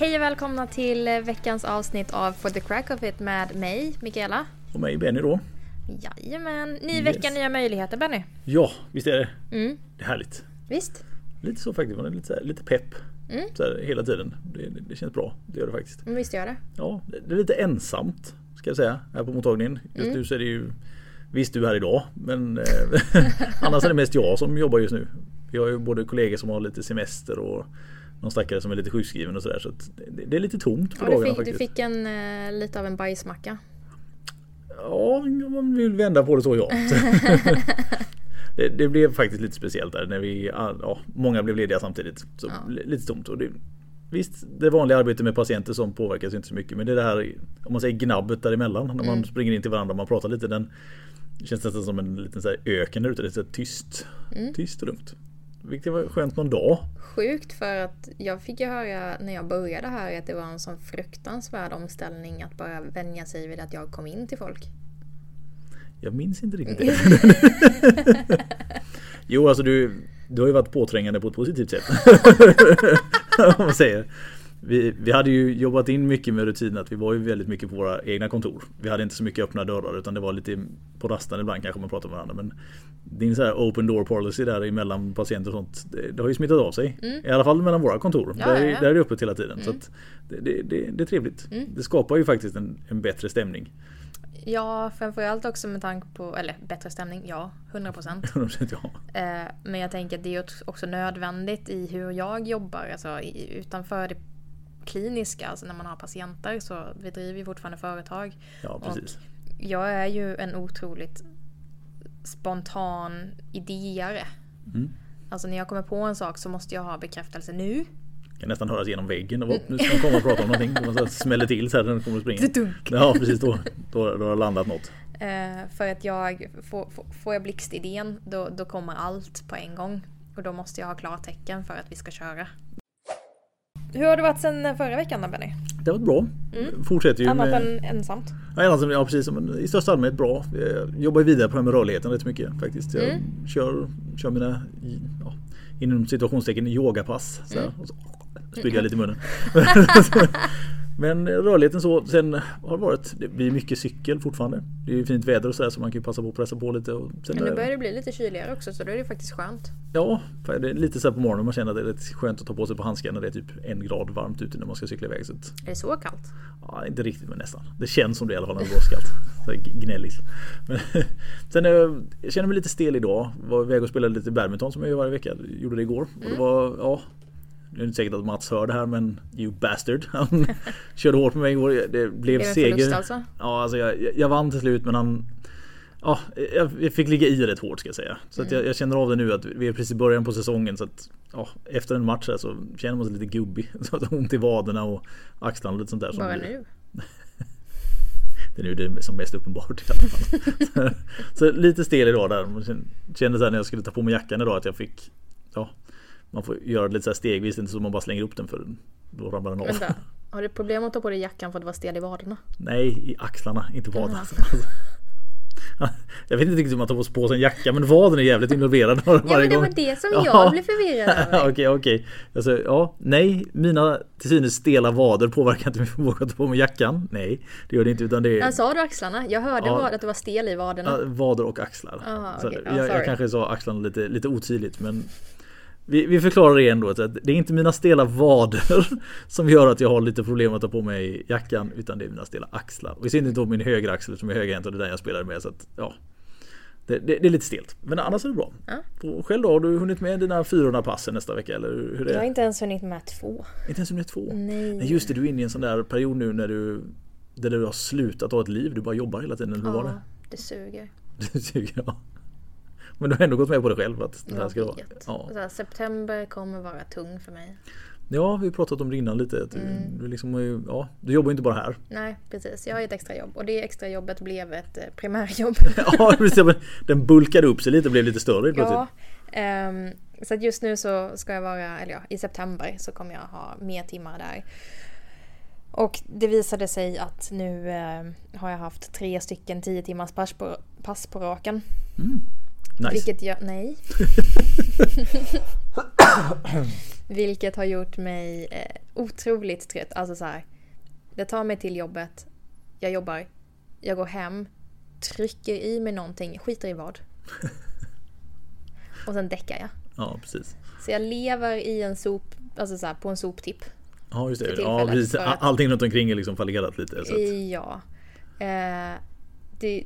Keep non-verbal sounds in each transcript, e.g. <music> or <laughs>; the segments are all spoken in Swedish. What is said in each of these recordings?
Hej och välkomna till veckans avsnitt av For the Crack of It med mig, Mikaela. Och mig Benny då. Jajamän, ny vecka, nya möjligheter Benny. Ja, visst är det. Mm. Det är härligt. Visst? Lite så faktiskt. Man är lite, så här, lite pepp. Mm. Så här, hela tiden. Det, det, det känns bra. Det gör det faktiskt. Men visst gör det. Ja, det, det är lite ensamt ska jag säga här på mottagningen. Just Mm. nu så är det ju Visst du är här idag men eh, <laughs> annars är det mest jag som jobbar just nu. Vi har ju både kollegor som har lite semester och någon stackare som är lite sjukskriven och sådär så det, det är lite tomt på Ja, du, dagarna fick, du faktiskt. fick en eh, lite av en bajsmacka. Ja, om man vill vända på det så ja. <laughs> det, det blev faktiskt lite speciellt där när vi, ja, många blev lediga samtidigt. Så Ja. li- lite tomt. Och det, visst, det vanliga arbetet med patienter som påverkas inte så mycket. Men det är det här, om man säger gnabbet däremellan. När man Mm. springer in till varandra och man pratar lite. Den känns nästan som en liten så öken där ute. Det är så tyst. Mm. Tyst och lugnt. Vilket var skönt någon dag. Sjukt för att jag fick ju höra när jag började här att det var en sån fruktansvärd omställning att bara vänja sig vid att jag kom in till folk. Jag minns inte riktigt <laughs> det. jo, alltså du, du har ju varit påträngande på ett positivt sätt. <laughs> Om man säger. Vi, vi hade ju jobbat in mycket med rutinen att vi var ju väldigt mycket på våra egna kontor. Vi hade inte så mycket öppna dörrar utan det var lite på rasten ibland kanske man pratade med varandra. Men din så här open door policy där emellan patienter och sånt. Det, det har ju smittat av sig. Mm. I alla fall mellan våra kontor. Ja, där, ja, är- ja. där är det öppet hela tiden. Så Mm. att det, det, det, det är trevligt. Mm. Det skapar ju faktiskt en, en bättre stämning. Ja, framförallt också med tanke på, eller bättre stämning, ja, 100 <laughs> procent. ja. Eh, Men jag tänker att det är också nödvändigt i hur jag jobbar, alltså utanför det kliniska, alltså när man har patienter så vi driver ju fortfarande företag. ja, precis. Jag är ju en otroligt spontan idéare. Mm. Alltså när jag kommer på en sak så måste jag ha bekräftelse nu. kan nästan höras genom väggen. Och, nu ska de komma och prata om någonting. Här smäller till så här när de kommer och springer. Dunk. Ja precis då, då, då har det landat något. Eh, för att jag, får, får- får jag blixtidén då, då kommer allt på en gång. Och då måste jag ha klartecken för att vi ska köra. Hur har det varit sen förra veckan då Benny? Det har varit bra. Fortsätter ju Annat med... än ensamt? Ja, precis, i största allmänhet bra. Jag jobbar vidare på det här med rörligheten rätt mycket faktiskt. Jag Mm. kör, kör mina, ja, inom situationstecken, yogapass. Så här, Mm. och så spydde jag lite i munnen. <laughs> <laughs> <laughs> Men rörligheten så, sen har det varit, det blir mycket cykel fortfarande. Det är ju fint väder och så här så man kan ju passa på att pressa på lite. Och sen Men nu börjar det bli lite kyligare också så då är det faktiskt skönt. Ja, det är lite så här på morgonen man känner att det är rätt skönt att ta på sig på handskar när det är typ en grad varmt ute när man ska cykla iväg. Så att, Är det så kallt? ja, inte riktigt men nästan. Det känns som det i alla fall när det blåser kallt. Men, <laughs> sen eh, jag känner mig lite stel idag. Var iväg och spelade lite badminton som jag gör varje vecka. Gjorde det igår. Och det var, ja. Det är inte säkert att Mats hör det här men you bastard. Han <laughs> körde hårt med mig igår. Det blev Blev det en seger. förlust alltså? Ja, alltså jag, jag- vann till slut men han Ja, jag fick ligga i rätt hårt ska jag säga. Så att jag, jag känner av det nu att vi är precis i början på säsongen så att ja, Efter en match här så känner man sig lite gubbig. <laughs> Så att ont i vaderna och axlarna och lite sånt där. Bara nu? <laughs> Det är nu det som mest uppenbart i alla fall. så, så lite stel idag där. Kände- här när jag skulle ta på mig jackan idag att jag fick Ja Man får göra det lite så här stegvis inte så man bara slänger upp den för då ramlar den av. Vänta. Har du problem att ta på dig jackan för att vara stel i vaderna? Nej, i axlarna, inte vaderna. Jaha. <laughs> Jag vet inte riktigt hur man tar på sig en jacka men vaden är jävligt involverad <laughs> varje Ja men det gång. var det som Ja. jag blev förvirrad. <laughs> Okej, okej. Alltså, ja, nej, mina till synes stela vader påverkar inte min förmåga att ta på mig jackan. Nej, det gör det inte utan det är Men sa du axlarna? Jag hörde Ja. att du var stel i vaderna. ja, vader och axlar. Aha. Ja, jag, jag sorry. kanske sa axlarna lite, lite otydligt men vi, vi förklarar det igen då. Att det är inte mina stela vader <laughs> som gör att jag har lite problem att ta på mig jackan utan det är mina stela axlar. Och i synnerhet då min högra axel som är högerhänt och det är den jag spelar med. Så att, ja, det, det, det är lite stelt. Men annars är det bra. Ja. Och själv då? Har du hunnit med dina 400 passen nästa vecka? Eller hur är Jag har det? inte ens hunnit med två. Inte ens med två? Nej. Nej just det, du är inne i en sån där period nu när du där du har slutat ha ett liv, du bara jobbar hela tiden. Eller hur var det? Ja, det suger. Det tycker jag. Men du har ändå gått med på det själv att det här ska vara. Ja. Här, september kommer vara tung för mig. ja, vi har pratat om det innan lite. Du, Mm. du, liksom, ja, du jobbar ju inte bara här. Nej, precis. Jag har ett extra jobb och det extra jobbet blev ett eh, primärjobb. <laughs> ja, precis, den bulkade upp sig lite och blev lite större ja, ehm, så att just nu så ska jag vara, eller ja, i september så kommer jag ha mer timmar där. Och det visade sig att nu eh, har jag haft tre stycken 10 timmars pass på, pass på raken. Nice. Vilket jag, nej. <laughs> Vilket har gjort mig eh, otroligt trött. Alltså så här. Jag tar mig till jobbet, jag jobbar, jag går hem, trycker i mig någonting, skiter i vad. <laughs> Och sen däckar jag. Ja, precis. Så jag lever i en sop, alltså så här, på en soptipp. Ja, just det. Ja, precis. Allting runt omkring är liksom fallerat lite. Så att, Ja. Eh, det,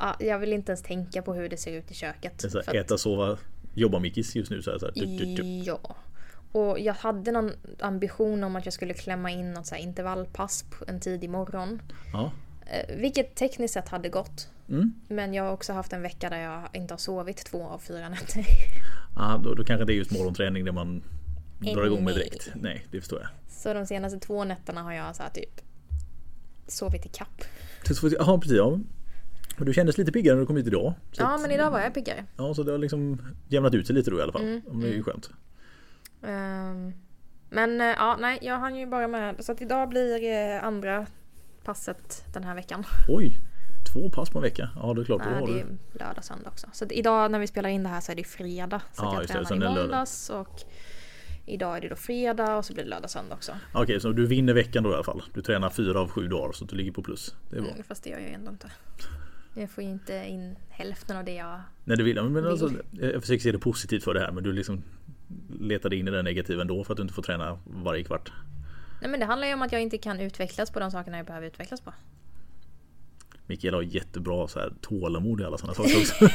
ja, jag vill inte ens tänka på hur det ser ut i köket. här, att- äta, sova, jobba Mickis just nu. Så här, så här, typ, typ, typ. Ja. Och jag hade någon ambition om att jag skulle klämma in något så intervallpass på en tidig morgon. Ja. Eh, vilket tekniskt sett hade gått. Mm. Men jag har också haft en vecka där jag inte har sovit två av fyra nätter. <laughs> Ja, då, då kanske det är just morgonträning det man drar igång med direkt. Nej, det förstår jag. Så de senaste två nätterna har jag så här typ sovit i kapp. Ja, precis. Ja. Men du kändes lite piggare när du kom hit idag. Ja att- men idag var jag piggare. Ja, så det har liksom jämnat ut sig lite då i alla fall. Mm, Det är ju skönt. Ehm, men eh, ja, nej jag hann ju bara med. Så att idag blir eh, andra passet den här veckan. Oj! Två pass på en vecka. Ja, det är klart. Nej, har det du... är lördag söndag också. Så idag när vi spelar in det här så är det fredag. Så Ja, jag är i måndags och idag är det då fredag och så blir det lördag söndag också. Okej, så du vinner veckan då i alla fall. Du tränar fyra av sju dagar så att du ligger på plus. Det är bra. Mm, fast det gör jag ju ändå inte. Jag får ju inte in hälften av det jag... Nej, det vill. Men alltså, Vill. jag försöker se det positivt för det här men du liksom letade in i det negativa ändå för att du inte får träna varje kvart. Nej men det handlar ju om att jag inte kan utvecklas på de sakerna jag behöver utvecklas på. Mikael har jättebra så här, tålamod i alla sådana saker också. <laughs>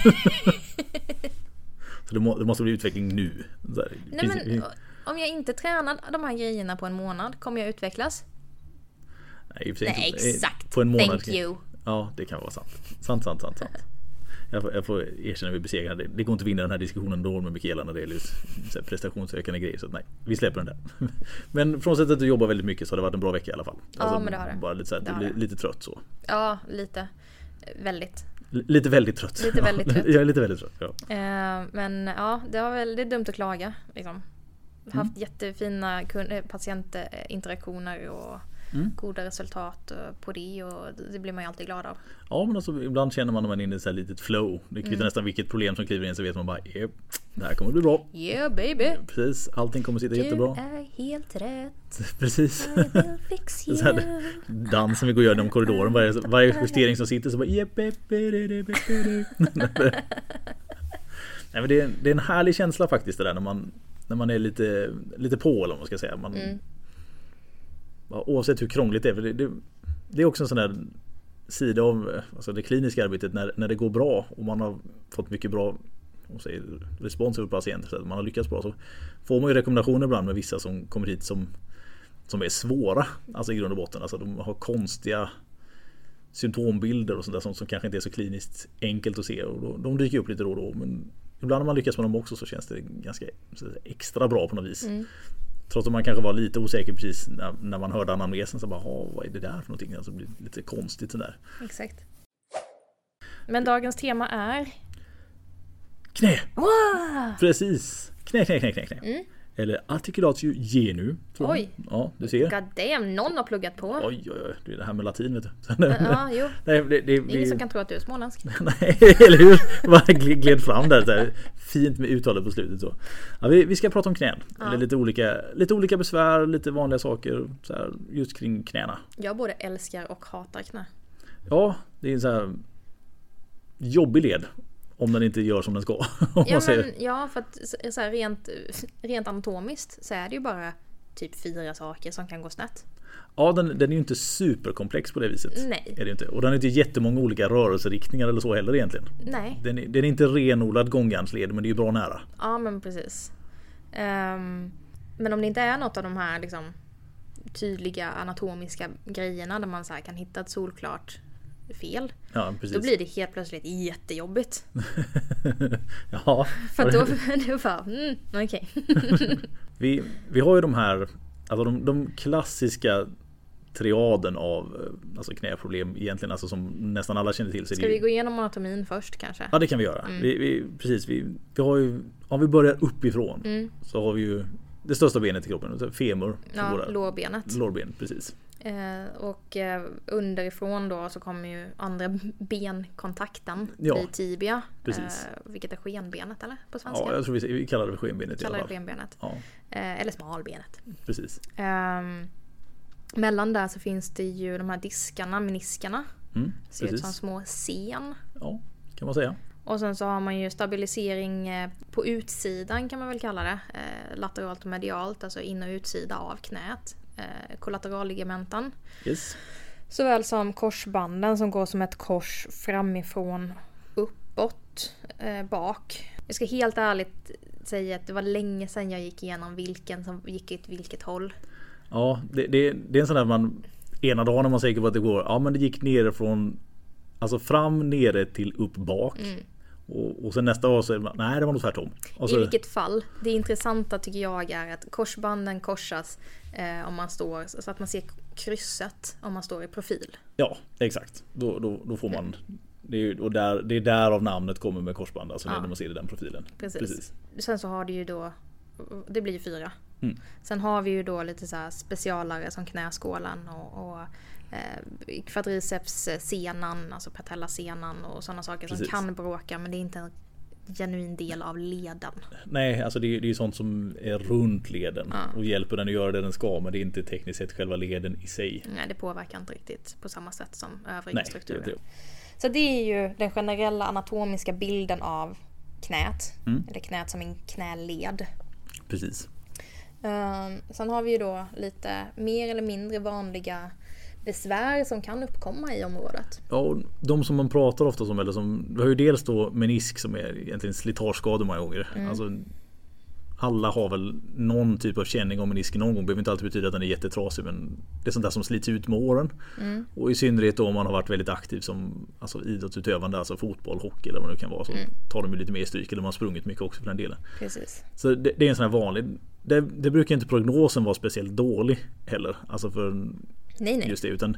så det, må, det måste bli utveckling nu. Här, Nej finns- men om jag inte tränar de här grejerna på en månad, kommer jag utvecklas? Nej, Nej eh, exakt! På en månad. Thank you! Ja, det kan vara sant. Sant, sant, sant, sant. Jag får, jag får erkänna vi besegrade. Det, det går inte att vinna den här diskussionen då med Mikaela när det här prestationsökande grejer. Så nej, vi släpper den där. <laughs> Men frånsett att du jobbar väldigt mycket så har det varit en bra vecka i alla fall. Alltså, Ja, men det har det. Bara lite, så här, Det det. lite trött så. Ja, lite. Väldigt. L- Lite väldigt trött. Lite väldigt trött. <laughs> jag är lite väldigt trött. Ja. Eh, men ja, det, har väl, det är dumt att klaga. Liksom. Mm. Haft jättefina kun- eh, patientinteraktioner och Mm. goda resultat eh, på det och det blir man ju alltid glad av. ja men alltså ibland känner man när man är inne i ett litet flow. Det kvittar Mm. nästan vilket problem som kliver in så vet man bara "Japp, det här kommer bli bra. Yeah baby! Precis, allting kommer sitta Du jättebra. är helt rätt. <laughs> Precis. I <laughs> Så här, dansen vi går och gör genom korridoren. Varje, varje justering som sitter så bara "Jepp, jepp, jepp, jepp, jepp." <laughs> Nej, men det, är, det är en härlig känsla faktiskt det där när man, när man är lite, lite på eller vad man ska säga. Man, Mm oavsett hur krångligt det är. För det, det, det är också en sån där sida av eh, alltså det kliniska arbetet när, när det går bra och man har fått mycket bra säger, respons över patienter. Så man har lyckats bra så får man ju rekommendationer ibland med vissa som kommer hit som som är svåra. Alltså i grund och botten. Alltså de har konstiga symptombilder och sånt där sånt som kanske inte är så kliniskt enkelt att se. Och då, de dyker upp lite då och då. Men ibland när man lyckas med dem också så känns det ganska extra bra på något vis. Mm. Trots att man kanske var lite osäker precis när, när man hörde anamnesen. Så bara, "Ha, vad är det där för någonting? Alltså det blir lite konstigt sådär. Exakt. Men dagens tema är... Knä! Wow! Precis! Knä, knä, knä, knä, knä. Mm. Eller articulatio genu. tror jag. Oj. Ja, du ser. God damn, någon har pluggat på. Oj, oj, oj. Det är det här med latin vet du. <laughs> Ja, jo. Nej, det, det, det, Ingen som kan tro att du är småländsk. <laughs> Nej, eller hur? Bara gl- gled fram där, där. Fint med uttalet på slutet så. Ja, vi, vi ska prata om knän. Ja. Eller lite olika, lite olika besvär, lite vanliga saker så här, just kring knäna. Jag både älskar och hatar knä. Ja, det är en så här jobbig led. Om den inte gör som den ska. <laughs> Ja, men, ja för att så- så här, rent, rent anatomiskt så är det ju bara typ fyra saker som kan gå snett. Ja, den, den är ju inte superkomplex på det viset. Nej. Är det inte. Och den har inte jättemånga olika rörelseriktningar eller så heller egentligen. Nej. Den är, den är inte renodlad gångjärnsled men det är ju bra nära. Ja men precis. Ehm, men om det inte är något av de här liksom, tydliga anatomiska grejerna där man så kan hitta ett solklart fel. Ja, precis. Då blir det helt plötsligt jättejobbigt. <laughs> ja, För då, <laughs> då bara, mm, okej. <laughs> Vi, vi har ju de här, alltså de, de klassiska triaden av eh, alltså knäproblem egentligen, alltså som nästan alla känner till. Ska ju- vi gå igenom anatomin först kanske? Ja det kan vi göra. Vi, vi, precis, vi, vi har ju, om vi börjar uppifrån Mm. så har vi ju det största benet i kroppen, femur. Ja, lårbenet. Lårben, precis. Eh, och eh, underifrån då så kommer ju andra benkontakten Ja, bli tibia. precis. Eh, vilket är skenbenet eller? På svenska? Ja, jag tror vi, kallar det för skenbenet i Kallar alla det fall. skenbenet. Ja, eller smalbenet. precis. Ehm, mellan där så finns det ju de här diskarna, meniskarna. Mm, Ser ut som precis. små sen. Ja, kan man säga. Och sen så har man ju stabilisering på utsidan kan man väl kalla det. Lateralt och medialt, alltså in och utsida av knät. Eh, kollateralligamenten. Yes. Såväl som korsbanden som går som ett kors framifrån uppåt eh, bak. Jag ska helt ärligt säga att det var länge sedan jag gick igenom vilken som gick åt vilket håll. Ja, det, det, det är en sån där man ena dagen är man säker på att det går. Ja, men det gick ner från alltså fram, nere till upp, bak. Och, och sen nästa dag så är det, nej det var nog tvärtom. Och I så, vilket fall, det intressanta tycker jag är att korsbanden korsas eh, om man står så att man ser krysset om man står i profil. Ja, exakt. Då, då, då får man det är, och där, det är därav namnet kommer med korsband, alltså Ja. när man ser det i den profilen. Precis. Sen så har det ju då, det blir ju fyra. Mm. Sen har vi ju då lite så specialare som knäskålen och, och eh, kvadricepssenan, alltså patellasenan och sådana saker Precis. som kan bråka men det är inte en genuin del av leden. Nej, alltså det, är- ju sånt som är runt leden Ja. och hjälper den att göra det den ska, men det är inte tekniskt sett själva leden i sig. Nej, det påverkar inte riktigt på samma sätt som övriga Nej, strukturer. det, det, Så det är ju den generella anatomiska bilden av knät. Mm. Eller knät som en knäled. precis. Um, sen har vi ju då lite mer eller mindre vanliga besvär som kan uppkomma i området. Ja, de som man pratar ofta om, eller som, vi har ju dels då menisk som är egentligen slitageskador många gånger. Alltså, alla har väl någon typ av känning om menisken någon gång. Det behöver inte alltid betyda att den är jättetrasig men det är sånt där som slits ut med åren. Och i synnerhet då om man har varit väldigt aktiv som alltså, idrottsutövande, alltså fotboll, hockey eller vad det nu kan vara. Så tar de ju lite mer stryk eller man har sprungit mycket också för den delen. Precis. Så det, det är en sån här vanlig. Det, det brukar inte prognosen vara speciellt dålig heller. Alltså för Nej, nej. just det. Utan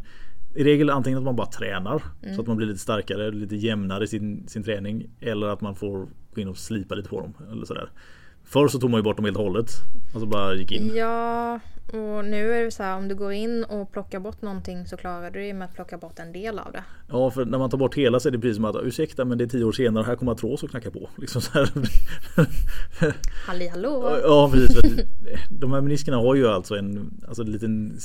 i regel antingen att man bara tränar så att man blir lite starkare, lite jämnare i sin, sin träning. Eller att man får gå in och slipa lite på dem. Eller sådär. Förr så tog man ju bort dem helt och hållet. Alltså bara gick in. Ja, och nu är det så här om du går in och plockar bort någonting så klarar du dig med att plocka bort en del av det. Ja för när man tar bort hela så är det precis som att ursäkta men det är tio år senare här kommer artros och knacka på. Liksom så här. Halli hallå! Ja precis. De här meniskerna har ju alltså en alltså, en liten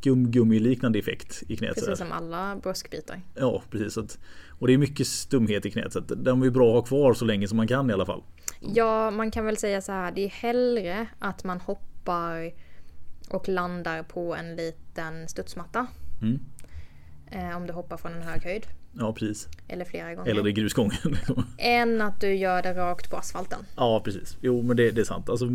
skumgummi-liknande effekt i knät. Precis som alla buskbitar. Ja precis. Att, och det är mycket stumhet i knät så att de är bra att ha kvar så länge som man kan i alla fall. Ja, man kan väl säga så här. Det är hellre att man hoppar och landar på en liten studsmatta. Mm. Eh, om du hoppar från en hög höjd. Ja precis. Eller flera gånger. Eller i grusgången. <laughs> Än att du gör det rakt på asfalten. ja precis. Jo men det, det är sant. Alltså,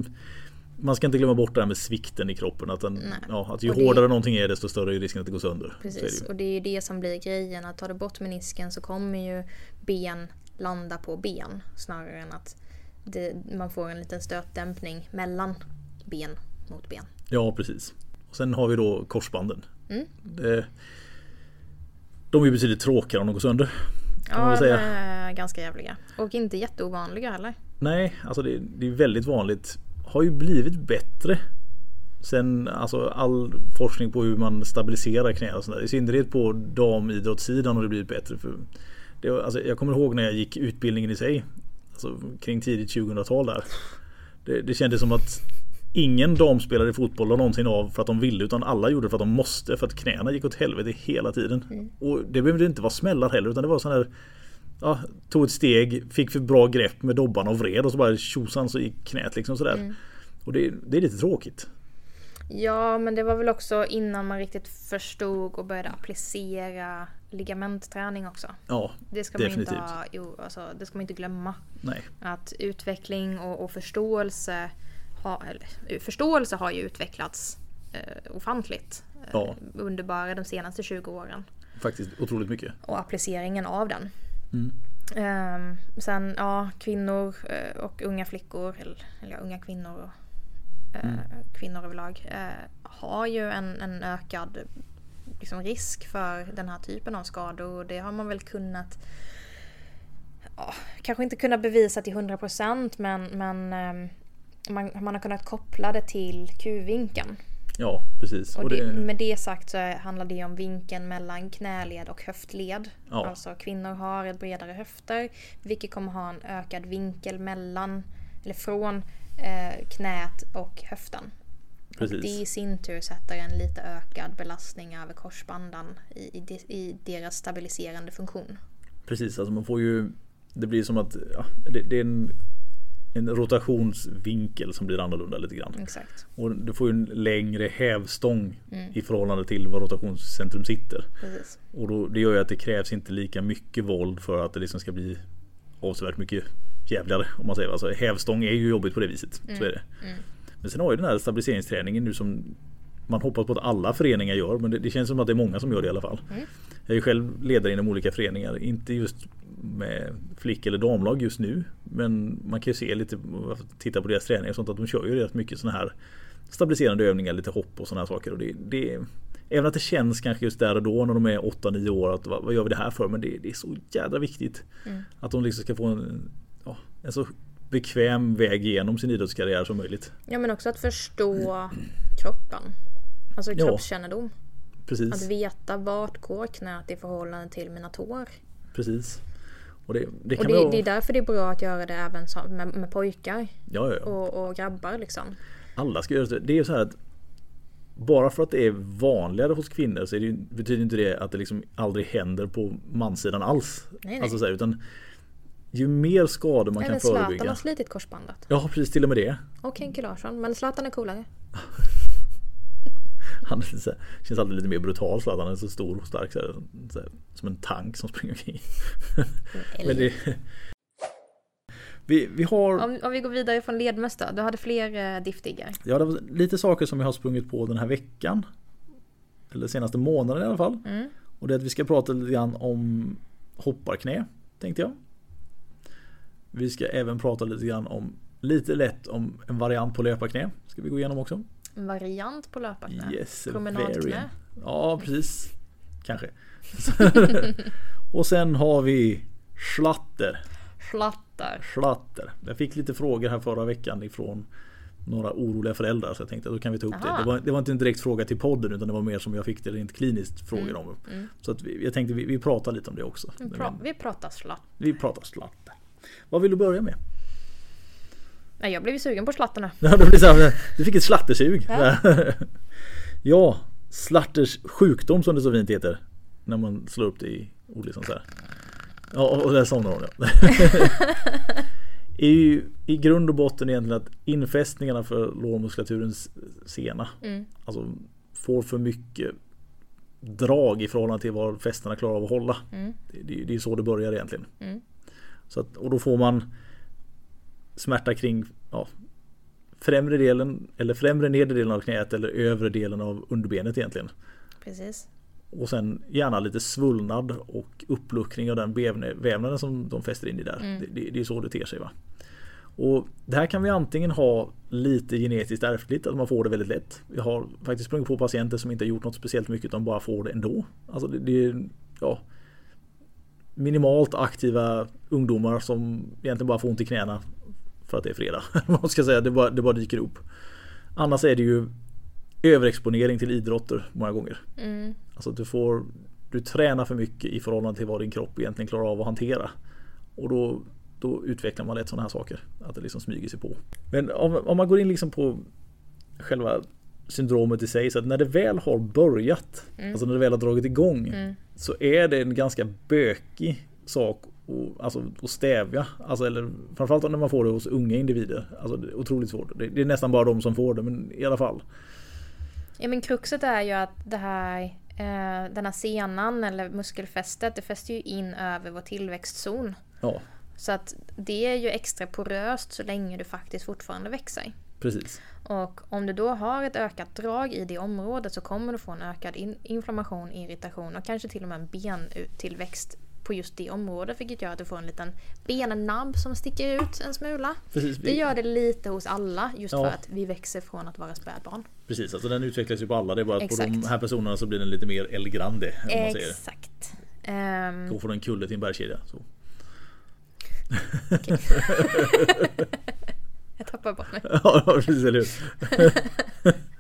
man ska inte glömma bort det här med svikten i kroppen. Att, den, ja, att ju Och det- hårdare någonting är desto större är risken att det går sönder. Precis. det. Och det är ju det som blir grejen. Att tar du bort menisken så kommer ju ben landa på ben. Snarare än att det, man får en liten stötdämpning mellan ben mot ben. Ja precis. Och sen har vi då korsbanden. Mm. Det, de är ju betydligt tråkigare om de går sönder. Ja, de är ganska jävliga. Och inte jätteovanliga heller. Nej, alltså det, det är väldigt vanligt. Har ju blivit bättre. Sen alltså all forskning på hur man stabiliserar knä och sådär. I synnerhet på damidrottssidan har det blivit bättre. För det, alltså, jag kommer ihåg när jag gick utbildningen i sig. Alltså kring tidigt 2000-tal där. Det, det kändes som att ingen damspelare i fotboll la någonsin av för att de ville utan alla gjorde det för att de måste för att knäna gick åt helvete hela tiden. Och det behövde inte vara smällar heller utan det var sån här ja, tog ett steg, fick för bra grepp med dobbarna och vred och så bara tjosan så gick knät liksom sådär. Och det, det är lite tråkigt. Ja, men det var väl också innan man riktigt förstod och började applicera ligamentträning också. Ja, Det ska man definitivt. inte ha, jo, alltså, det ska man inte glömma. Nej, Att utveckling och, och förståelse, har, eller, förståelse har ju utvecklats eh, ofantligt eh, Ja. under bara de senaste 20 åren. faktiskt otroligt mycket. Och appliceringen av den. Mm. Ehm, sen, ja, kvinnor eh, och unga flickor, eller, eller unga kvinnor och eh, Mm. kvinnor överlag, eh, har ju en, en ökad liksom, risk för den här typen av skador. Det har man väl kunnat ja, kanske inte kunnat bevisa till 100% men, men ehm, man, man har kunnat koppla det till Q-vinkeln. Ja, precis. Och Och det, det, med det sagt så handlar det om vinkeln mellan knäled och höftled. Ja. Alltså kvinnor har ett bredare höfter vilket kommer ha en ökad vinkel mellan eller från eh, knät och höften. Och Precis. det i sin tur sätter en lite ökad belastning över korsbandan i, i, de- i deras stabiliserande funktion. Precis, alltså man får ju Det blir som att ja, det, det är en, en rotationsvinkel som blir annorlunda lite grann. Exakt. Och du får ju en längre hävstång Mm. i förhållande till var rotationscentrum sitter. Precis. Och då, det gör ju att det krävs inte lika mycket våld för att det liksom ska bli avsevärt mycket jävligare. Om man säger. Alltså, hävstång är ju jobbigt på det viset. Så är det. Mm. Men sen har ju den här stabiliseringsträningen nu som man hoppas på att alla föreningar gör. Men det, det känns som att det är många som gör det i alla fall. Mm. Jag är ju själv ledare inom olika föreningar. Inte just med flick eller damlag just nu. Men man kan ju se lite, titta på deras träningar och sånt att de kör ju rätt mycket sådana här stabiliserande övningar, lite hopp och sådana här saker. Och det, det, även att det känns kanske just där och då när de är 8-9 år att vad, vad gör vi det här för? Men det, det är så jädra viktigt. Mm. Att de liksom ska få en, ja, en så bekväm väg igenom sin idrottskarriär som möjligt. Ja men också att förstå kroppen. Alltså Ja. kroppskännedom. Att Precis. veta vart går knät i förhållande till mina tår. Precis. Och det, det Och det, vara... det är därför det är bra att göra det även som, med, med pojkar Ja, ja, ja. och, och grabbar liksom. Alla ska göra det. Det är ju så här att bara för att det är vanligare hos kvinnor så det, betyder inte det att det liksom aldrig händer på manssidan alls. Nej, nej. Alltså så här, utan ju mer skador man Även kan Zlatan har förebygga. slitit korsbandet. Ja precis till och med det. Och Henke Larsson. Men Zlatan är coolare. <laughs> Han så här, känns alltid lite mer brutal så att han är så stor och stark. Så här, så här, som en tank som springer omkring. Men det, vi, vi har Om, om vi går vidare från ledmöss då. Du hade fler eh, diffdiggar. Ja, det var lite saker som jag har sprungit på den här veckan. Eller senaste månaden i alla fall. Mm. Och det är att vi ska prata lite grann om hopparknä, tänkte jag. Vi ska även prata lite grann om lite lätt om en variant på löparknä. Ska vi gå igenom också. En variant på löparknä. Yes, Promenadknä. Ja, precis. Kanske. <laughs> och sen har vi slatter. Flattar. Slatter. Jag fick lite frågor här förra veckan ifrån några oroliga föräldrar så jag tänkte att då kan vi ta upp det. Aha. Det var, det var inte en direkt fråga till podden utan det var mer som jag fick det rent kliniskt frågor om. mm. Så att vi, jag tänkte vi, vi pratar lite om det också. Vi, pra- vi pratar slatt. Vi pratar slatter. Vad vill du börja med? Nej, jag blev ju sugen på slatten nu. <laughs> Ja, det blir så här, du fick ett slattersug. Ja. <laughs> ja, slatters sjukdom som det så fint heter. När man slår upp det i ordlistan så här. Ja, och där somnar hon ja. <laughs> är ju i grund och botten egentligen att infästningarna för lårmuskulaturens sena Mm. alltså får för mycket drag i förhållande till vad fästena klarar av att hålla. Mm. Det, det, det är så det börjar egentligen. Mm. Så att, och då får man smärta kring ja, främre delen eller främre nedre delen av knät eller övre delen av underbenet egentligen. Precis. Och sen gärna lite svullnad och uppluckring av den vävnaden som de fäster in i där. Mm. Det, det, är så det ter sig. va. Och Det här kan vi antingen ha lite genetiskt ärftligt, att man får det väldigt lätt. Jag har faktiskt sprungit på patienter som inte har gjort något speciellt mycket utan bara får det ändå. Alltså det, det är ja, minimalt aktiva ungdomar som egentligen bara får ont i knäna för att det är fredag. <laughs> Man ska säga, det bara, det bara dyker upp. Annars är det ju överexponering till idrotter många gånger. Mm. Alltså du får Du tränar för mycket i förhållande till vad din kropp egentligen klarar av att hantera. Och då, då utvecklar man lätt sådana här saker. Att det liksom smyger sig på. Men om, om man går in liksom på själva syndromet i sig. Så att när det väl har börjat, alltså när det väl har dragit igång. Mm. Så är det en ganska bökig sak att, alltså, att stävja. Alltså, eller, framförallt när man får det hos unga individer. Alltså, det är otroligt svårt. Det, det är nästan bara de som får det, men i alla fall. Ja men kruxet är ju att det här, eh, den här senan eller muskelfästet, det fäster ju in över vår tillväxtzon. Ja, Så att det är ju extra poröst så länge du faktiskt fortfarande växer. precis. Och om du då har ett ökat drag i det området så kommer du få en ökad in- inflammation, irritation och kanske till och med en benuttillväxt på just det området vilket gör att du får en liten bennabb som sticker ut en smula. Precis, Det gör det lite hos alla just Ja. för att vi växer från att vara spädbarn. precis, alltså den utvecklas ju på alla. Det är bara att på de Exakt. här personerna så blir den lite mer El Grande. Exakt. Ehm, Då får den kulle till en bergskedja. Så. <laughs> jag tappar bort mig. <laughs> Ja, precis, eller hur? <laughs>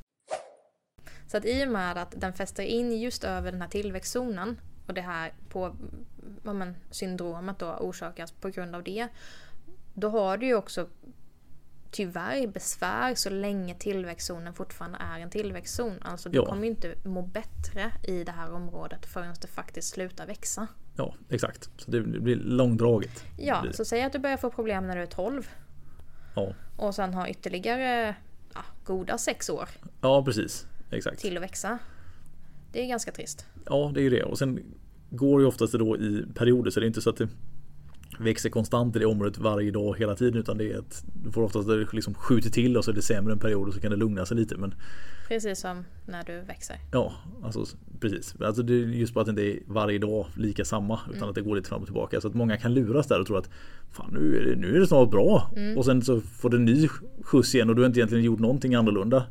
Så att i och med att den fäster in just över den här tillväxtzonen och det här på, ja, men, syndromet då orsakas på grund av det. Då har du ju också tyvärr besvär så länge tillväxtzonen fortfarande är en tillväxtzon. Alltså du Ja. kommer ju inte må bättre i det här området förrän det faktiskt slutar växa. Ja, exakt. Så det blir långdraget. Ja, Det- så säg att du börjar få problem när du är 12 Ja, och sen har ytterligare ja, goda sex år ja precis. Exakt. till att växa. Det är ganska trist. Ja, det är ju det. Och sen går ju oftast då i perioder så det är inte så att det växer konstant i det området varje dag hela tiden utan det är att du får oftast det liksom skjuter till och så är det sämre en period och så kan det lugna sig lite. Men Precis som när du växer. ja, alltså precis. Alltså det är just bara att det inte är varje dag lika samma utan Mm. att det går lite fram och tillbaka. Så att många kan luras där och tro att fan nu är det, nu är det snart bra. Mm. Och sen så får det en ny skjuts igen och du har inte egentligen gjort någonting annorlunda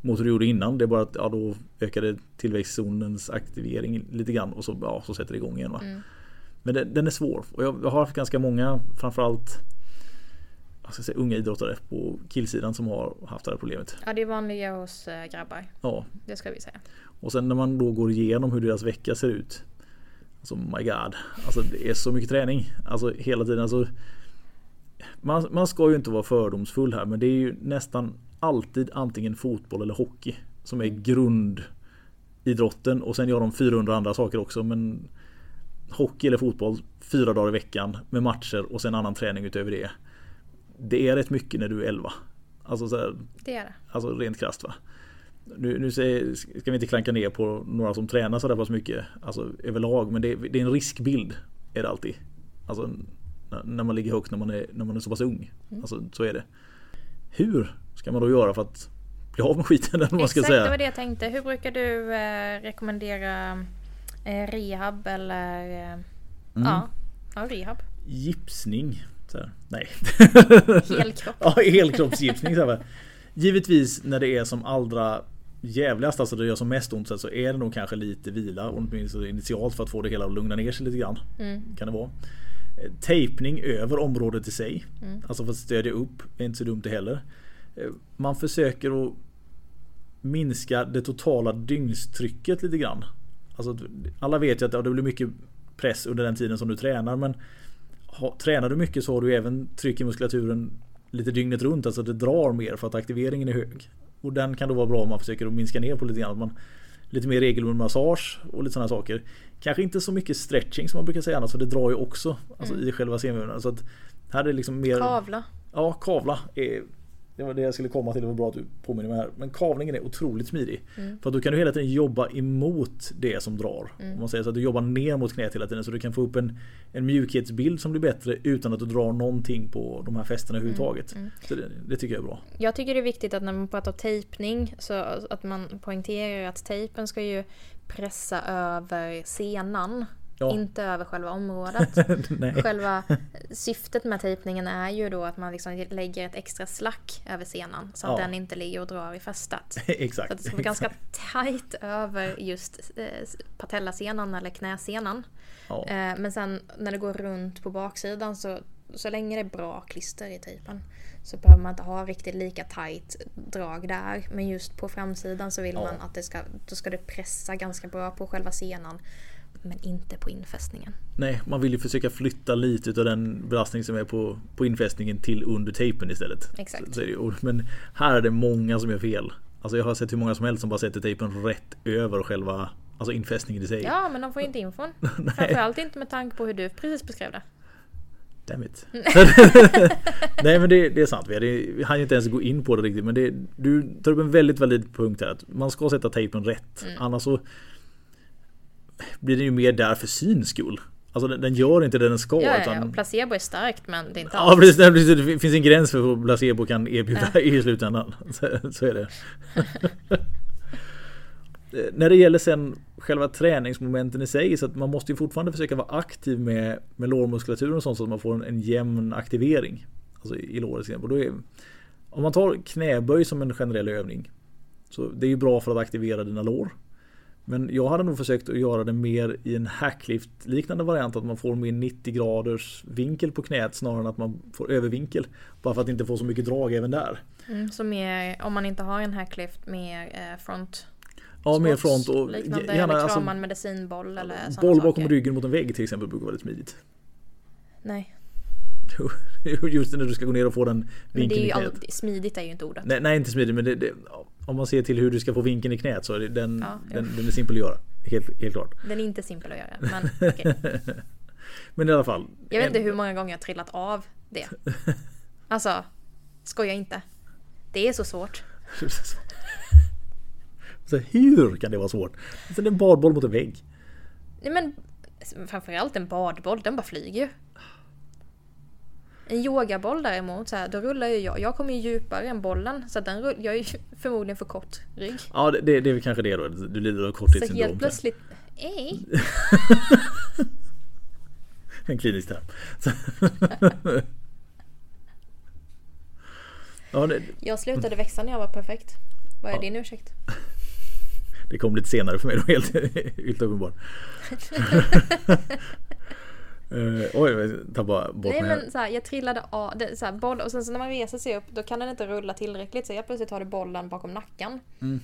mot hur du gjorde innan. Det är bara att ja, då ökade tillväxtzonens aktivering lite grann och så, ja, så sätter det igång igen. Va? Mm. Men den, den är svår och jag, jag har haft ganska många framförallt vad ska jag säga, unga idrottare på killsidan som har haft det här problemet. Ja, det är vanligare hos eh, grabbar. Ja, Det ska vi säga. och sen när man då går igenom hur deras vecka ser ut. Alltså my god. Alltså det är så mycket träning. Alltså hela tiden. Alltså, man, man ska ju inte vara fördomsfull här men det är ju nästan alltid antingen fotboll eller hockey. Som är grundidrotten och sen gör de 400 andra saker också men Hockey eller fotboll fyra dagar i veckan med matcher och sen annan träning utöver det. Det är rätt mycket när du är 11. Alltså så här, Det är det. Alltså rent krasst va. Nu, nu säger, ska vi inte klanka ner på några som tränar sådär pass mycket alltså, överlag men det, det är en riskbild. Är det alltid. Alltså när man ligger högt när man är, när man är så pass ung. Alltså så är det. Hur ska man då göra för att bli av med skiten <laughs> eller man ska Exakt, det säga? var det jag tänkte. Hur brukar du eh, rekommendera eh, rehab eller... Eh, Mm. ja, ja, rehab. Gipsning. Så här. Nej. <laughs> Helkropp. <laughs> Ja, helkroppsgipsning. Så här. Givetvis när det är som allra jävligast, alltså det gör som mest ont så är det nog kanske lite vila åtminstone initialt för att få det hela att lugna ner sig lite grann. Mm. Kan det vara. Eh, Tejpning över området i sig. Mm. Alltså för att stödja upp är inte så dumt det heller. Eh, Man försöker att minska det totala dygnstrycket lite grann. Alltså, alla vet ju att det blir mycket press under den tiden som du tränar men ha, tränar du mycket så har du även tryck i muskulaturen lite dygnet runt. Alltså det drar mer för att aktiveringen är hög. Och den kan då vara bra om man försöker att minska ner på lite grann. Man, lite mer regelbunden massage och lite sådana saker. Kanske inte så mycket stretching som man brukar säga annars för det drar ju också alltså, i själva senvävnaden. Så att här är det liksom mer... Kavla. Ja, kavla är det var det jag skulle komma till, det var bra att du påminner mig här. Men kavlingen är otroligt smidig. För att då kan du hela tiden jobba emot det som drar. Om man säger så att du jobbar ner mot knät hela tiden så du kan få upp en, en mjukhetsbild som blir bättre utan att du drar någonting på de här fästena överhuvudtaget. Så det, det tycker jag är bra. Jag tycker det är viktigt att när man pratar tejpning så att man poängterar att tejpen ska ju pressa över senan. Ja. Inte över själva området. <laughs> Själva syftet med tejpningen är ju då att man liksom lägger ett extra slack över senan så att Ja. den inte ligger och drar i fästet. <laughs> Exakt. Så att det ska vara ganska tight över just eh, patellasenan eller knäsenan. Ja. Eh, men sen när det går runt på baksidan så, så länge det är bra klister i tejpen så behöver man inte ha riktigt lika tight drag där. Men just på framsidan så vill Ja. man att det ska, då ska det pressa ganska bra på själva senan. Men inte på infästningen. Nej, man vill ju försöka flytta lite av den belastning som är på, på infästningen till under tejpen istället. Exakt. Så, så ju. Men här är det många som gör fel. Alltså jag har sett hur många som helst som bara sätter tejpen rätt över själva alltså infästningen i sig. Ja, men de får inte infon. <laughs> Framförallt inte med tanke på hur du precis beskrev det. Damn it. <laughs> Nej men det, det är sant. Vi, hann ju inte ens gå in på det riktigt. Men det, du tar upp en väldigt väldigt punkt här. Att man ska sätta tejpen rätt. Mm. Annars så blir den ju mer där för syns skull. Alltså den, den gör inte det den ska. Ja, ja, utan, ja. Och placebo är starkt men det är inte Ja alls. precis, nej, precis, det finns en gräns för vad placebo kan erbjuda i slutändan. Så, så är det. <laughs> När det gäller sen själva träningsmomenten i sig så att man måste ju fortfarande försöka vara aktiv med, med lårmuskulaturen och sånt så att man får en, en jämn aktivering. Alltså i, i låret till är, om man tar knäböj som en generell övning. Så det är ju bra för att aktivera dina lår. Men jag hade nog försökt att göra det mer i en hacklift liknande variant. Att man får mer 90 graders vinkel på knät snarare än att man får övervinkel. Bara för att inte få så mycket drag även där. Mm, så mer, om man inte har en hacklift, mer eh, front. Ja, mer front och liknande, gärna eller alltså, en medicinboll eller sådana boll bakom saker. ryggen mot en vägg till exempel brukar vara väldigt smidigt. Nej, <laughs> Just när du ska gå ner och få den men det vinkeln är ju alltid, smidigt är ju inte ordet. Nej, nej inte smidigt men det, det, om man ser till hur du ska få vinkeln i knät så är den, Ja, den, den är simpel att göra. Helt, helt klart. Den är inte simpel att göra. Men <laughs> okej. Men i alla fall. Jag vet en- inte hur många gånger jag har trillat av det. Alltså, skoja inte. Det är så svårt. <laughs> Så hur kan det vara svårt? Alltså, det är en badboll mot en vägg. Nej men framförallt en badboll, den bara flyger ju. En yogaboll däremot, så här, då rullar ju jag. Jag kommer ju djupare än bollen. Så den rull, jag är ju <laughs> förmodligen för kort rygg. Ja det, det, det är väl kanske det då. Du lider av Så korttidssyndrom. helt plötsligt... Ej! <laughs> En klinisk term. Så- <laughs> ja, det, Jag slutade växa när jag var perfekt. Vad är Ja. din ursäkt? det kom lite senare för mig då helt, helt uppenbart. Uh, oj, jag tappade bort Nej men så här, jag trillade av, det, så här, boll, och sen så när man reser sig upp då kan den inte rulla tillräckligt så jag plötsligt har du bollen bakom nacken. Mm.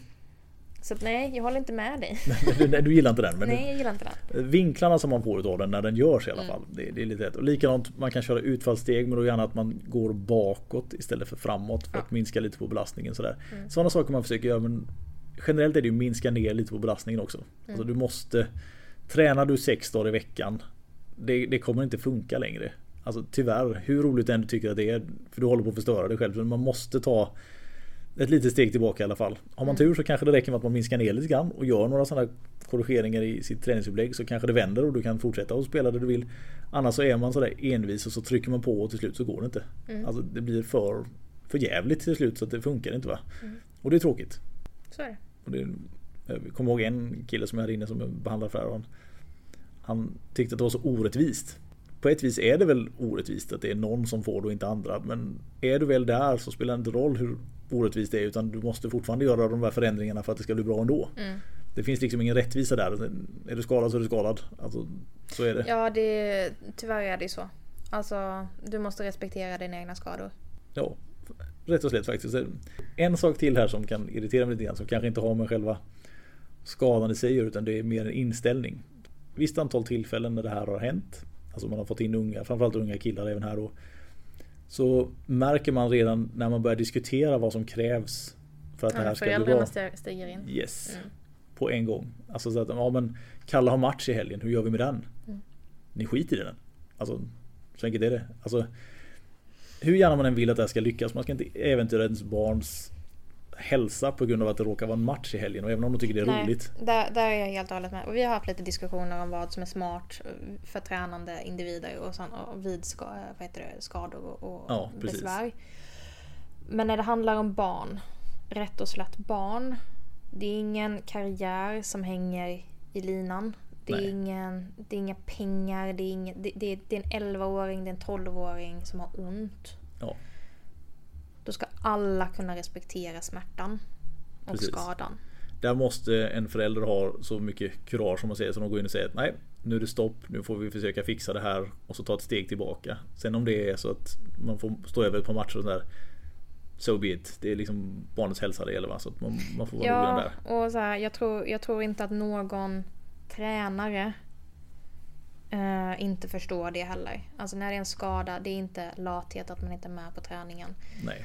Så att, nej, jag håller inte med dig. <laughs> Du, nej, du gillar inte den. Men nej, jag gillar inte den. Vinklarna som man får utav den när den görs i Mm. alla fall. Det, det är lite rätt. Och likadant, man kan köra utfallssteg men då gärna att man går bakåt istället för framåt för att minska lite på belastningen. Sådär. Mm. Sådana saker man försöker göra men generellt är det ju minska ner lite på belastningen också. Mm. Alltså du måste Tränar du sex dagar i veckan det, det kommer inte funka längre. Alltså tyvärr, hur roligt du än tycker att det är för du håller på att förstöra dig själv. Så man måste ta ett litet steg tillbaka i alla fall. Har man tur så kanske det räcker med att man minskar ner lite grann och gör några sådana korrigeringar i sitt träningsupplägg så kanske det vänder och du kan fortsätta och spela det du vill. Annars så är man sådär envis och så trycker man på och till slut så går det inte. Alltså det blir för, för jävligt till slut så att det funkar inte va. Och det är tråkigt. Så är det. Och det, jag kommer ihåg en kille som jag hade inne som behandlade för han, han tyckte att det var så orättvist. På ett vis är det väl orättvist att det är någon som får det och inte andra. Men är du väl där så spelar det inte roll hur orättvist det är utan du måste fortfarande göra de här förändringarna för att det ska bli bra ändå. Mm. Det finns liksom ingen rättvisa där. Är du skadad så är du skadad. Alltså, så är det. Ja, det, tyvärr är det ju så. Alltså, du måste respektera dina egna skador. Ja, rätt och slätt faktiskt. En sak till här som kan irritera mig lite grann som kanske inte har med själva skadan i sig utan det är mer en inställning. Visst antal tillfällen när det här har hänt, alltså man har fått in unga, framförallt unga killar även här då. Så märker man redan när man börjar diskutera vad som krävs för att det här Ja, ska bli bra. stiger in. Yes. Mm. På en gång. Alltså så att, ja men Kalle har match i helgen, hur gör vi med den? Mm. Ni skiter i den. Alltså, så enkelt är det. Alltså, hur gärna man än vill att det här ska lyckas, man ska inte äventyra ens barns hälsa på grund av att det råkar vara en match i helgen. Och även om de tycker det är Nej, roligt. Där, där är jag helt och hållet med. Och vi har haft lite diskussioner om vad som är smart för tränande individer och, sån, och vid ska, vad heter det, skador och, Ja, besvär. Men när det handlar om barn, rätt och slätt barn. Det är ingen karriär som hänger i linan. Det är, Nej. ingen, det är inga pengar, det är, ingen, det, det, det är en 11-åring, det är en 12-åring som har ont. Ja, Då ska alla kunna respektera smärtan och Precis. skadan. där måste en förälder ha så mycket kurage som man säger. Så de går in och säger att nej, nu är det stopp. Nu får vi försöka fixa det här. Och så ta ett steg tillbaka. Sen om det är så att man får stå över ett par matcher och sådär. So be it. Det är liksom barnets hälsa det gäller va. Så att man, man får vara noggrann Ja, där. och så här, jag, tror, jag tror inte att någon tränare eh, inte förstår det heller. Alltså när det är en skada, det är inte lathet att man inte är med på träningen. Nej.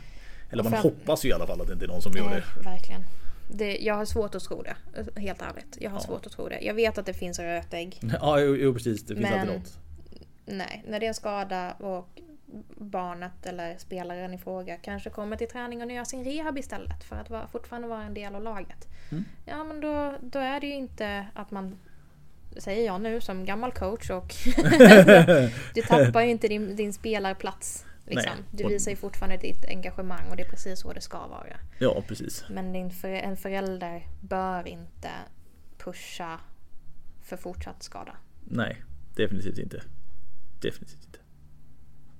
Eller man för- hoppas ju i alla fall att det inte är någon som gör Nej, det. verkligen. Det, jag har svårt att tro det, helt ärligt. Jag har Ja. svårt att tro det. Jag vet att det finns rötägg. <laughs> Ja, jo, jo precis. Det finns Men- alltid något. Nej, när det är en skada och barnet eller spelaren i fråga kanske kommer till träning och gör sin rehab istället för att vara, fortfarande vara en del av laget. Mm. Ja men då, då är det ju inte att man Säger jag nu som gammal coach och <laughs> du tappar ju inte din, din spelarplats. Liksom. Du visar ju fortfarande ditt engagemang och det är precis så det ska vara. Ja, precis. Men din för, en förälder bör inte pusha för fortsatt skada. Nej, definitivt inte. Definitivt inte.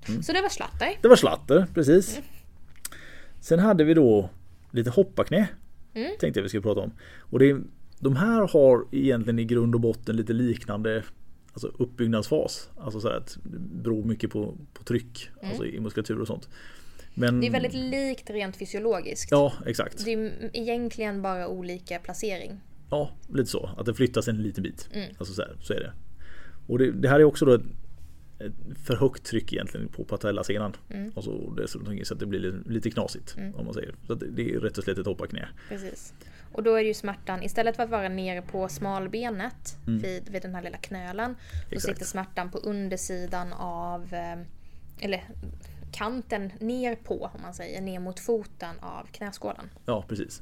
Mm. Så det var slatter. Det var slatter, precis. Sen hade vi då lite hopparknä. Mm. Tänkte jag vi skulle prata om. Och det, de här har egentligen i grund och botten lite liknande alltså uppbyggnadsfas. Alltså så att det beror mycket på, på tryck alltså i muskulatur och sånt. Men, Mm. Det är väldigt likt rent fysiologiskt. Ja, exakt. Det är egentligen bara olika placering. Ja, lite så. Att det flyttas en liten bit. Mm. Alltså så, här, så är det. Och det, det här är också då ett, ett för högt tryck egentligen på patellasenan. Mm. Och så så att det blir lite, lite knasigt. Om man säger. Så det, det är rätt och slätt ett hopparknä. Precis. Och då är ju smärtan, istället för att vara nere på smalbenet vid, vid den här lilla knölen. Så Exakt. sitter smärtan på undersidan av, eh, eller kanten ner på om man säger, ner mot foten av knäskålen. Ja, precis.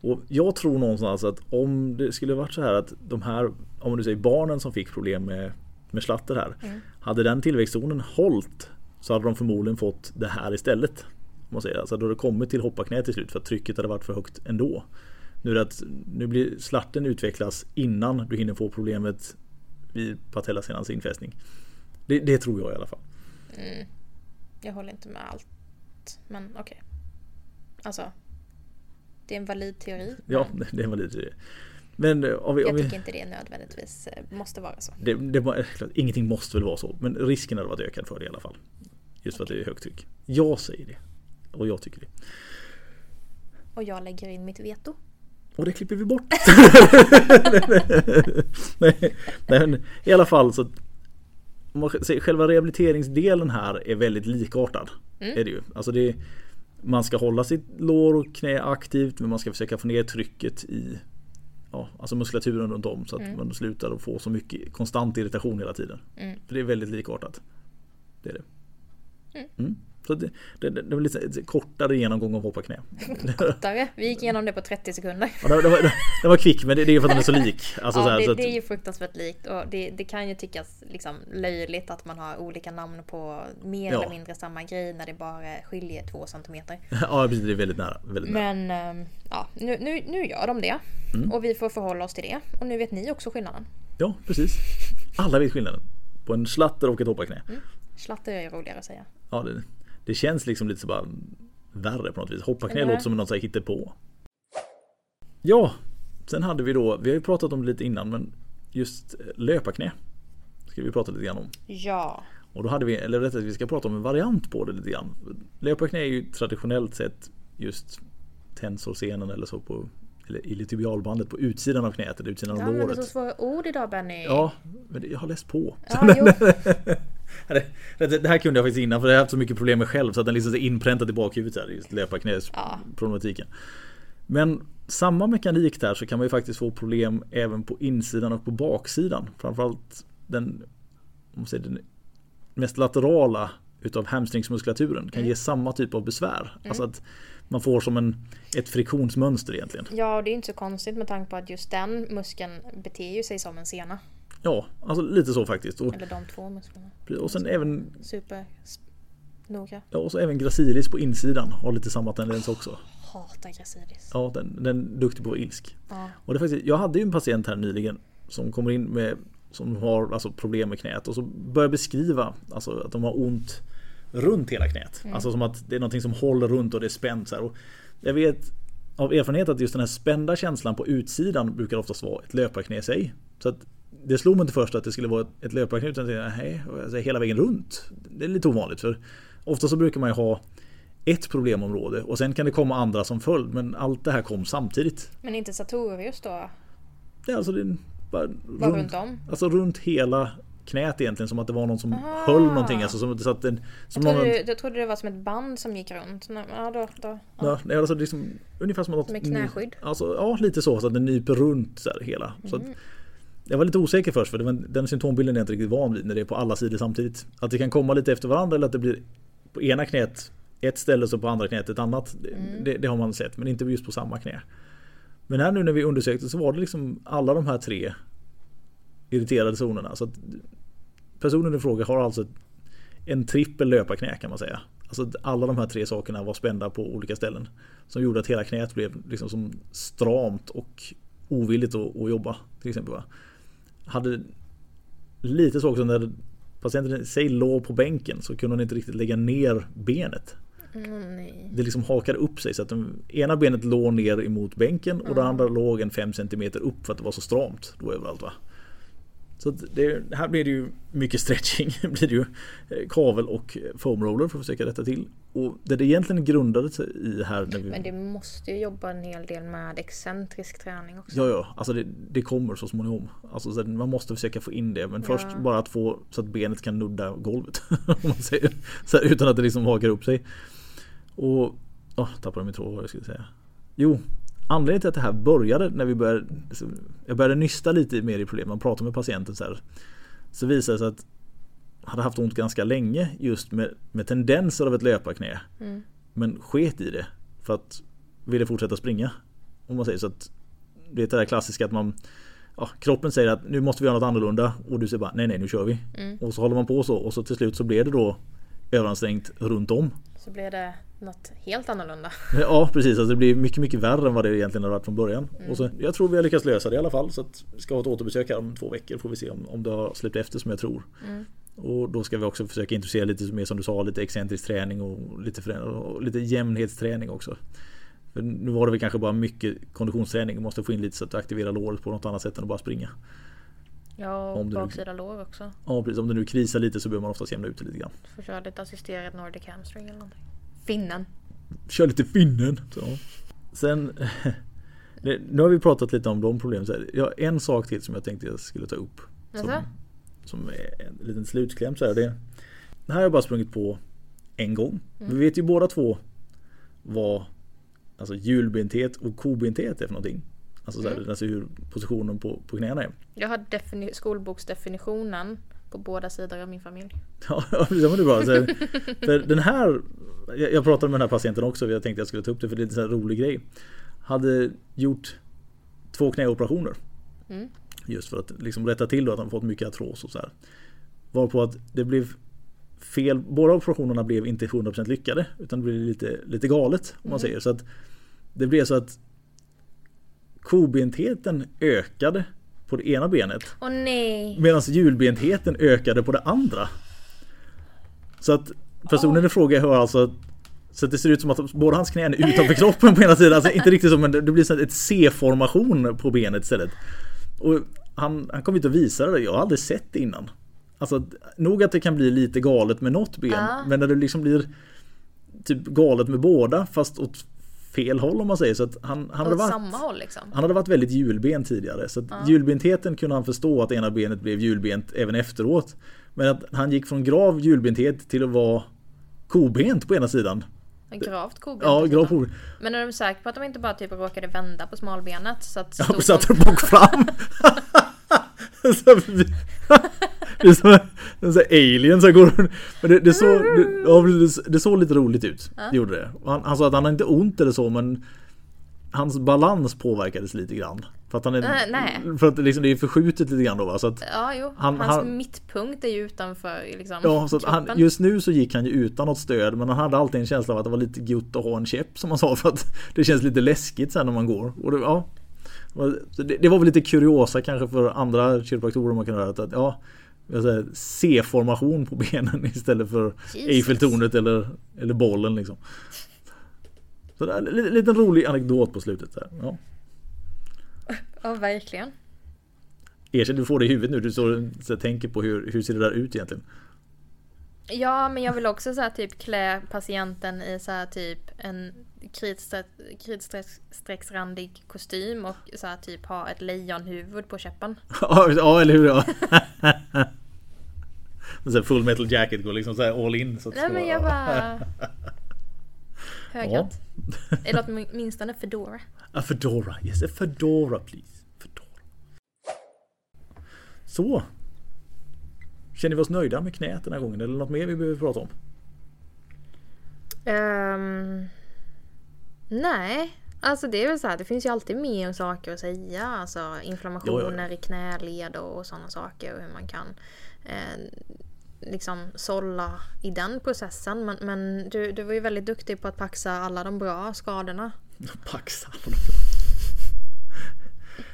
Och jag tror någonstans att om det skulle varit så här att de här, om du säger barnen som fick problem med, med slatter här. Hade den tillväxtzonen hållit så hade de förmodligen fått det här istället. Om man säger. Alltså då hade det kommit till hopparknä till slut för att trycket hade varit för högt ändå. Nu, är det att, nu blir slatten utvecklas innan du hinner få problemet vid patellasenans infästning. Det, det tror jag i alla fall. Jag håller inte med allt, men okej. Alltså, det är en valid teori. Ja, men <laughs> det var lite det. Men eh, om vi, om Jag vi, tycker inte det nödvändigtvis eh, måste vara så. Det, det var, klart, ingenting måste väl vara så, men risken hade varit ökad för det i alla fall. Just för att det är högt tryck. Jag säger det. Och jag tycker det. Och jag lägger in mitt veto. Och det klipper vi bort. <laughs> nej, men i alla fall så Själva rehabiliteringsdelen här är väldigt likartad. Är det ju. Alltså det, man ska hålla sitt lår och knä aktivt men man ska försöka få ner trycket i ja, alltså muskulaturen runt om så att man slutar att få så mycket konstant irritation hela tiden. För det är väldigt likartat. Det är det. Mm. Så det, det, det, var lite kortare genomgång av hoppa knä. Kortare. Vi gick igenom det på 30 sekunder. Ja, det, var, det var kvick men det, är ju för att den är så lik. Alltså, så Ja, här, så det, att, det är ju fruktansvärt likt och det, det kan ju tyckas liksom löjligt att man har olika namn på mer Ja. eller mindre samma grej när det bara skiljer två centimeter. <laughs> ja precis, det är väldigt nära. Väldigt nära. Men ehm, ja, nu, nu, nu gör de det. Mm. Och vi får förhålla oss till det. Och nu vet ni också skillnaden. Ja precis. Alla vet skillnaden. På en slatter och ett hoppaknä. Slatter är roligare att säga. Ja, det, det känns liksom lite så bara värre på något vis. Hoppaknä Eller? låter som något som på. Ja, sen hade vi då, vi har ju pratat om det lite innan men just löparknä. Ska vi prata lite grann om. Ja. Och då hade vi, eller rättare sagt vi ska prata om en variant på det lite grann. Löparknä är ju traditionellt sett just tensorscenen eller så på eller iliotibialbandet på utsidan av knät eller utsidan Du av använder så låret. svåra ord idag Benny. Ja, men det, jag har läst på. Ja. <laughs> <laughs> Det, här kunde jag faktiskt innan för jag har haft så mycket problem med själv så att den liksom är inpräntat i bakhuvudet här, just löparknäs Ja. Men samma mekanik där så kan man ju faktiskt få problem även på insidan och på baksidan. Framförallt den, om säger, den mest laterala utav hamstringsmuskulaturen kan ge samma typ av besvär. Alltså att man får som en, ett friktionsmönster egentligen. Ja, och det är inte så konstigt med tanke på att just den muskeln beter ju sig som en sena. Ja, alltså lite så faktiskt. Och, Eller de två musklerna. och sen även Super noga. Ja, och så även gracilis på insidan har lite samma tendens också. Hatar gracilis. Ja, den, den är duktig på ilsk. Ja. Och det faktiskt, jag hade ju en patient här nyligen som kommer in med som har alltså problem med knät och så börjar beskriva alltså, att de har ont runt hela knät. Alltså som att det är någonting som håller runt och det är spänt så här. Och jag vet av erfarenhet att just den här spända känslan på utsidan brukar oftast vara ett löparknä i sig. Så att det slog mig inte först att det skulle vara ett- löparknä utan jag tänkte, nej, alltså, hela vägen runt. Det är lite ovanligt för ofta så brukar man ju ha ett problemområde och sen kan det komma andra som följd men allt det här kom samtidigt. Men inte Sartorius då? Är alltså det bara Bara runt om? Alltså runt hela knät egentligen som att det var någon som höll någonting. Alltså som, så att den, som Jag någon, trodde, jag trodde det var som ett band som gick runt. Ja, då, då. Ja. ja, alltså liksom, ungefär som att Som ett knäskydd? Alltså, ja, lite så. Så att den nyper runt så här, hela. Så Mm. att, jag var lite osäker först för var, den symptombilden är jag inte riktigt van vid när det är på alla sidor samtidigt. Att det kan komma lite efter varandra eller att det blir på ena knät ett ställe så på andra knät ett annat. Det, Mm. det, det har man sett men inte just på samma knä. Men här nu när vi undersökte så var det liksom alla de här tre irriterade zonerna. Så personen i fråga har alltså en trippel löparknä kan man säga. Alltså alla de här tre sakerna var spända på olika ställen. Som gjorde att hela knät blev liksom som stramt och ovilligt att, att jobba. Till exempel. Va? Hade lite så också när patienten i sig låg på bänken så kunde hon inte riktigt lägga ner benet. Mm. Det liksom hakade upp sig så att den ena benet låg ner emot bänken och det andra låg en 5 cm upp för att det var så stramt då överallt. Va? Så det, här blir det ju mycket stretching. <laughs> blir det ju eh, kavel och foam roller för att försöka rätta till. Och det det egentligen grundade sig i här när vi... Men du måste ju jobba en hel del med excentrisk träning också. Ja, ja, alltså det, det kommer så småningom. Alltså så man måste försöka få in det. Men först Ja. bara att få så att benet kan nudda golvet. <laughs> Om man säger. Så här, utan att det liksom hakar upp sig. Och, åh, tappade min tråd vad jag skulle säga. Jo, anledningen till att det här började när vi började, jag började nysta lite mer i problemen och prata med patienten så här. Så visade det sig att jag hade haft ont ganska länge just med, med tendenser av ett löparknä. Mm. Men sket i det för att ville fortsätta springa. Om man säger så att det är det där klassiska att man ja, Kroppen säger att nu måste vi göra något annorlunda och du säger bara nej nej nu kör vi. Mm. Och så håller man på så och så till slut så blir det då överansträngt runt om. Så blir det något helt annorlunda. Ja precis, alltså det blir mycket mycket värre än vad det egentligen har varit från början. Mm. Och så, jag tror vi har lyckats lösa det i alla fall så att vi ska ha ett återbesök här om två veckor får vi se om, om det har släppt efter som jag tror. Mm. Och då ska vi också försöka introducera lite mer som du sa, lite excentrisk träning och lite, och lite jämnhetsträning också. För nu var det väl kanske bara mycket konditionsträning. Vi måste få in lite så att du aktiverar låret på något annat sätt än att bara springa. Ja, och Om du nu- baksida lår också. Ja precis, om det nu krisar lite så behöver man oftast jämna ut det lite grann. Får köra lite assisterad Nordic hamstring eller någonting. Finnen. Kör lite finnen. Så. Sen <laughs> Nu har vi pratat lite om de problemen. Jag har en sak till som jag tänkte jag skulle ta upp. Som, som är en liten slutkläm så här. Det, det här har jag bara sprungit på en gång. Vi vet ju båda två vad alltså hjulbenthet och kobenthet är för någonting. Alltså, så här, alltså hur positionen på, på knäna är. Jag har defini- skolboksdefinitionen på båda sidor av min familj. Ja, <laughs> det är bra. Så, för den här, jag, pratade med den här patienten också. Jag tänkte jag skulle ta upp det för det är en sån rolig grej. Hade gjort två knäoperationer. Mm. Just för att liksom rätta till då att han fått mycket artros och så här. Varpå att det blev fel. Båda operationerna blev inte 100% lyckade. Utan det blev lite, lite galet om man säger. Så att det blev så att kobentheten ökade på det ena benet. Åh nej! Medan hjulbentheten ökade på det andra. Så att personen i fråga har alltså så det ser ut som att båda hans knän är utanför kroppen på ena sidan. Alltså inte riktigt så men det blir så ett C-formation på benet istället. Och han, han kom inte att visa det. Jag har aldrig sett det innan. Alltså nog att det kan bli lite galet med något ben. Ja. Men när det liksom blir typ galet med båda fast åt fel håll om man säger. Så att han, han hade varit... håll liksom. Han hade varit väldigt hjulben tidigare. Så att hjulbentheten kunde han förstå att ena benet blev hjulbent även efteråt. Men att han gick från grav hjulbenthet till att vara kobent på ena sidan. En Gravt kobent. Ja, dessutom. grav kobent. Men är de säkra på att de inte bara typ råkade vända på smalbenet? Så att Ja, satte som- det bak fram. <laughs> Så vi- <laughs> det är som en sån här alien som går men det, det, såg, det, det, såg lite roligt ut. Det gjorde det. Han, han sa att han har inte ont eller så men Hans balans påverkades lite grann. För att, han är, nej. För att det, liksom, det är förskjutet lite grann då va? Så att, Ja, jo. Han- Hans han- mittpunkt är ju utanför liksom, Ja, så att han, just nu så gick han ju utan något stöd men han hade alltid en känsla av att det var lite gött att ha en käpp som han sa för att det känns lite läskigt sen när man går. Och det, ja, det, var väl lite kuriosa kanske för andra kiropraktorer man kan höra att, ja, C-formation på benen <laughs> istället för. Eiffeltornet eller, eller bollen liksom. Så det är en liten- rolig anekdot på slutet där. Ja. <laughs> Ja, verkligen. Erkänn, du får det i huvudet nu. Du står här, tänker på hur, hur ser det där ut egentligen? Ja, men jag vill också så här, typ klä patienten i så här, typ en kritstreck- kritstrecksrandig kostym och så här, typ ha ett lejonhuvud på käppen. <laughs> Ja, ja eller hur? Ja. <laughs> Så full metal jacket går liksom så all in. Så att Nej men jag bara... <laughs> Höghatt. Eller åtminstone Fedora. A Fedora, yes a Fedora please. Fedora. Så. Känner vi oss nöjda med knät den här gången? Eller något mer vi behöver prata om? Ehm, nej, alltså det är väl så här, det finns ju alltid mer saker att säga. Alltså inflammationer i knäled och sådana saker och hur man kan eh, liksom sålla i den processen. Men, men du, du var ju väldigt duktig på att paxa alla de bra skadorna. <laughs> Paxa. Ja,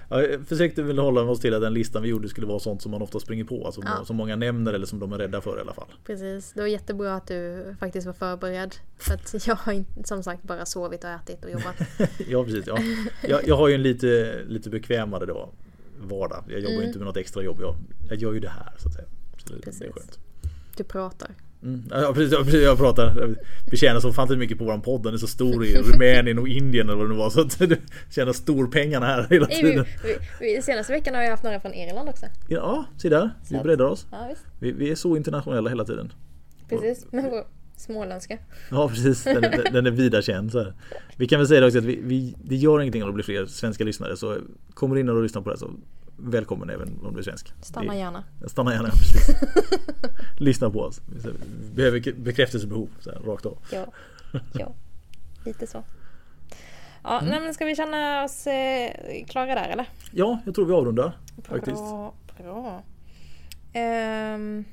jag försökte väl hålla oss till att den listan vi gjorde skulle vara sånt som man ofta springer på. Alltså Ja. som många nämner eller som de är rädda för i alla fall. Precis, det var jättebra att du faktiskt var förberedd. För att <laughs> jag har inte, som sagt bara sovit och ätit och jobbat. <laughs> Ja precis. Ja. Jag, jag har ju en lite, lite bekvämare då vardag. Jag jobbar Mm. inte med något extra jobb. Jag, jag gör ju det här så att säga. Så det, det är Precis. skönt. Du pratar. Mm. Ja, precis, ja, precis, jag pratar. Vi tjänar så fantastiskt mycket på våran podd. Den är så stor i Rumänien och Indien eller vad det nu var. Så att du tjänar storpengarna här hela tiden. vi, vi, vi, senaste veckan har jag haft några från Irland också. Ja, se där. Vi breddar oss. Ja visst. Vi, vi är så internationella hela tiden. Precis. Men vår småländska. Ja precis, den är, den är vida känd. Så här. Vi kan väl säga det också att vi, det gör ingenting om det blir fler svenska lyssnare. Så kommer du in och lyssnar på det så välkommen även om du är svensk. Stanna gärna. Stanna gärna, <laughs> precis. Lyssna på oss. Vi behöver bekräftelsebehov, så här, rakt av. Ja. ja. <laughs> Lite så. Ja, Mm. nej, men ska vi känna oss eh, klara där eller? Ja, jag tror vi avrundar faktiskt. Bra. bra. Ehm,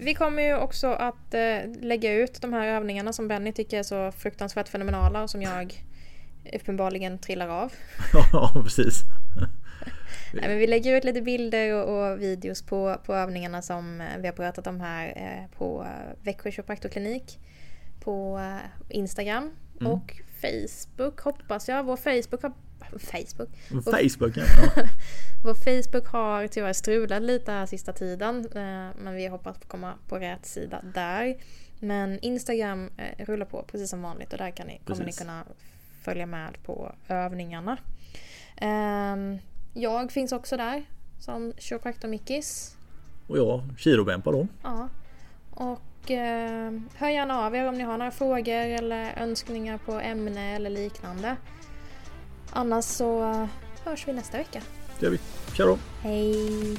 vi kommer ju också att eh, lägga ut de här övningarna som Benny tycker är så fruktansvärt fenomenala och som jag uppenbarligen trillar av. <laughs> Ja, precis. Nej, men vi lägger ut lite bilder och, och videos på, på övningarna som eh, vi har pratat om här eh, på eh, Växjö kiropraktorklinik på Instagram Mm. och Facebook hoppas jag. Vår Facebook har... Facebook? Facebook, ja. <laughs> Vår Facebook har tyvärr strulat lite här sista tiden men vi hoppas komma på rätt sida där. Men Instagram rullar på precis som vanligt och där kan ni, kommer ni kunna följa med på övningarna. Jag finns också där som Chiropractor Mickis. Och jag, Kirobempa då. Ja. Och eh, hör gärna av er om ni har några frågor eller önskningar på ämne eller liknande. Annars så hörs vi nästa vecka. Det gör vi. Tja då. Hej!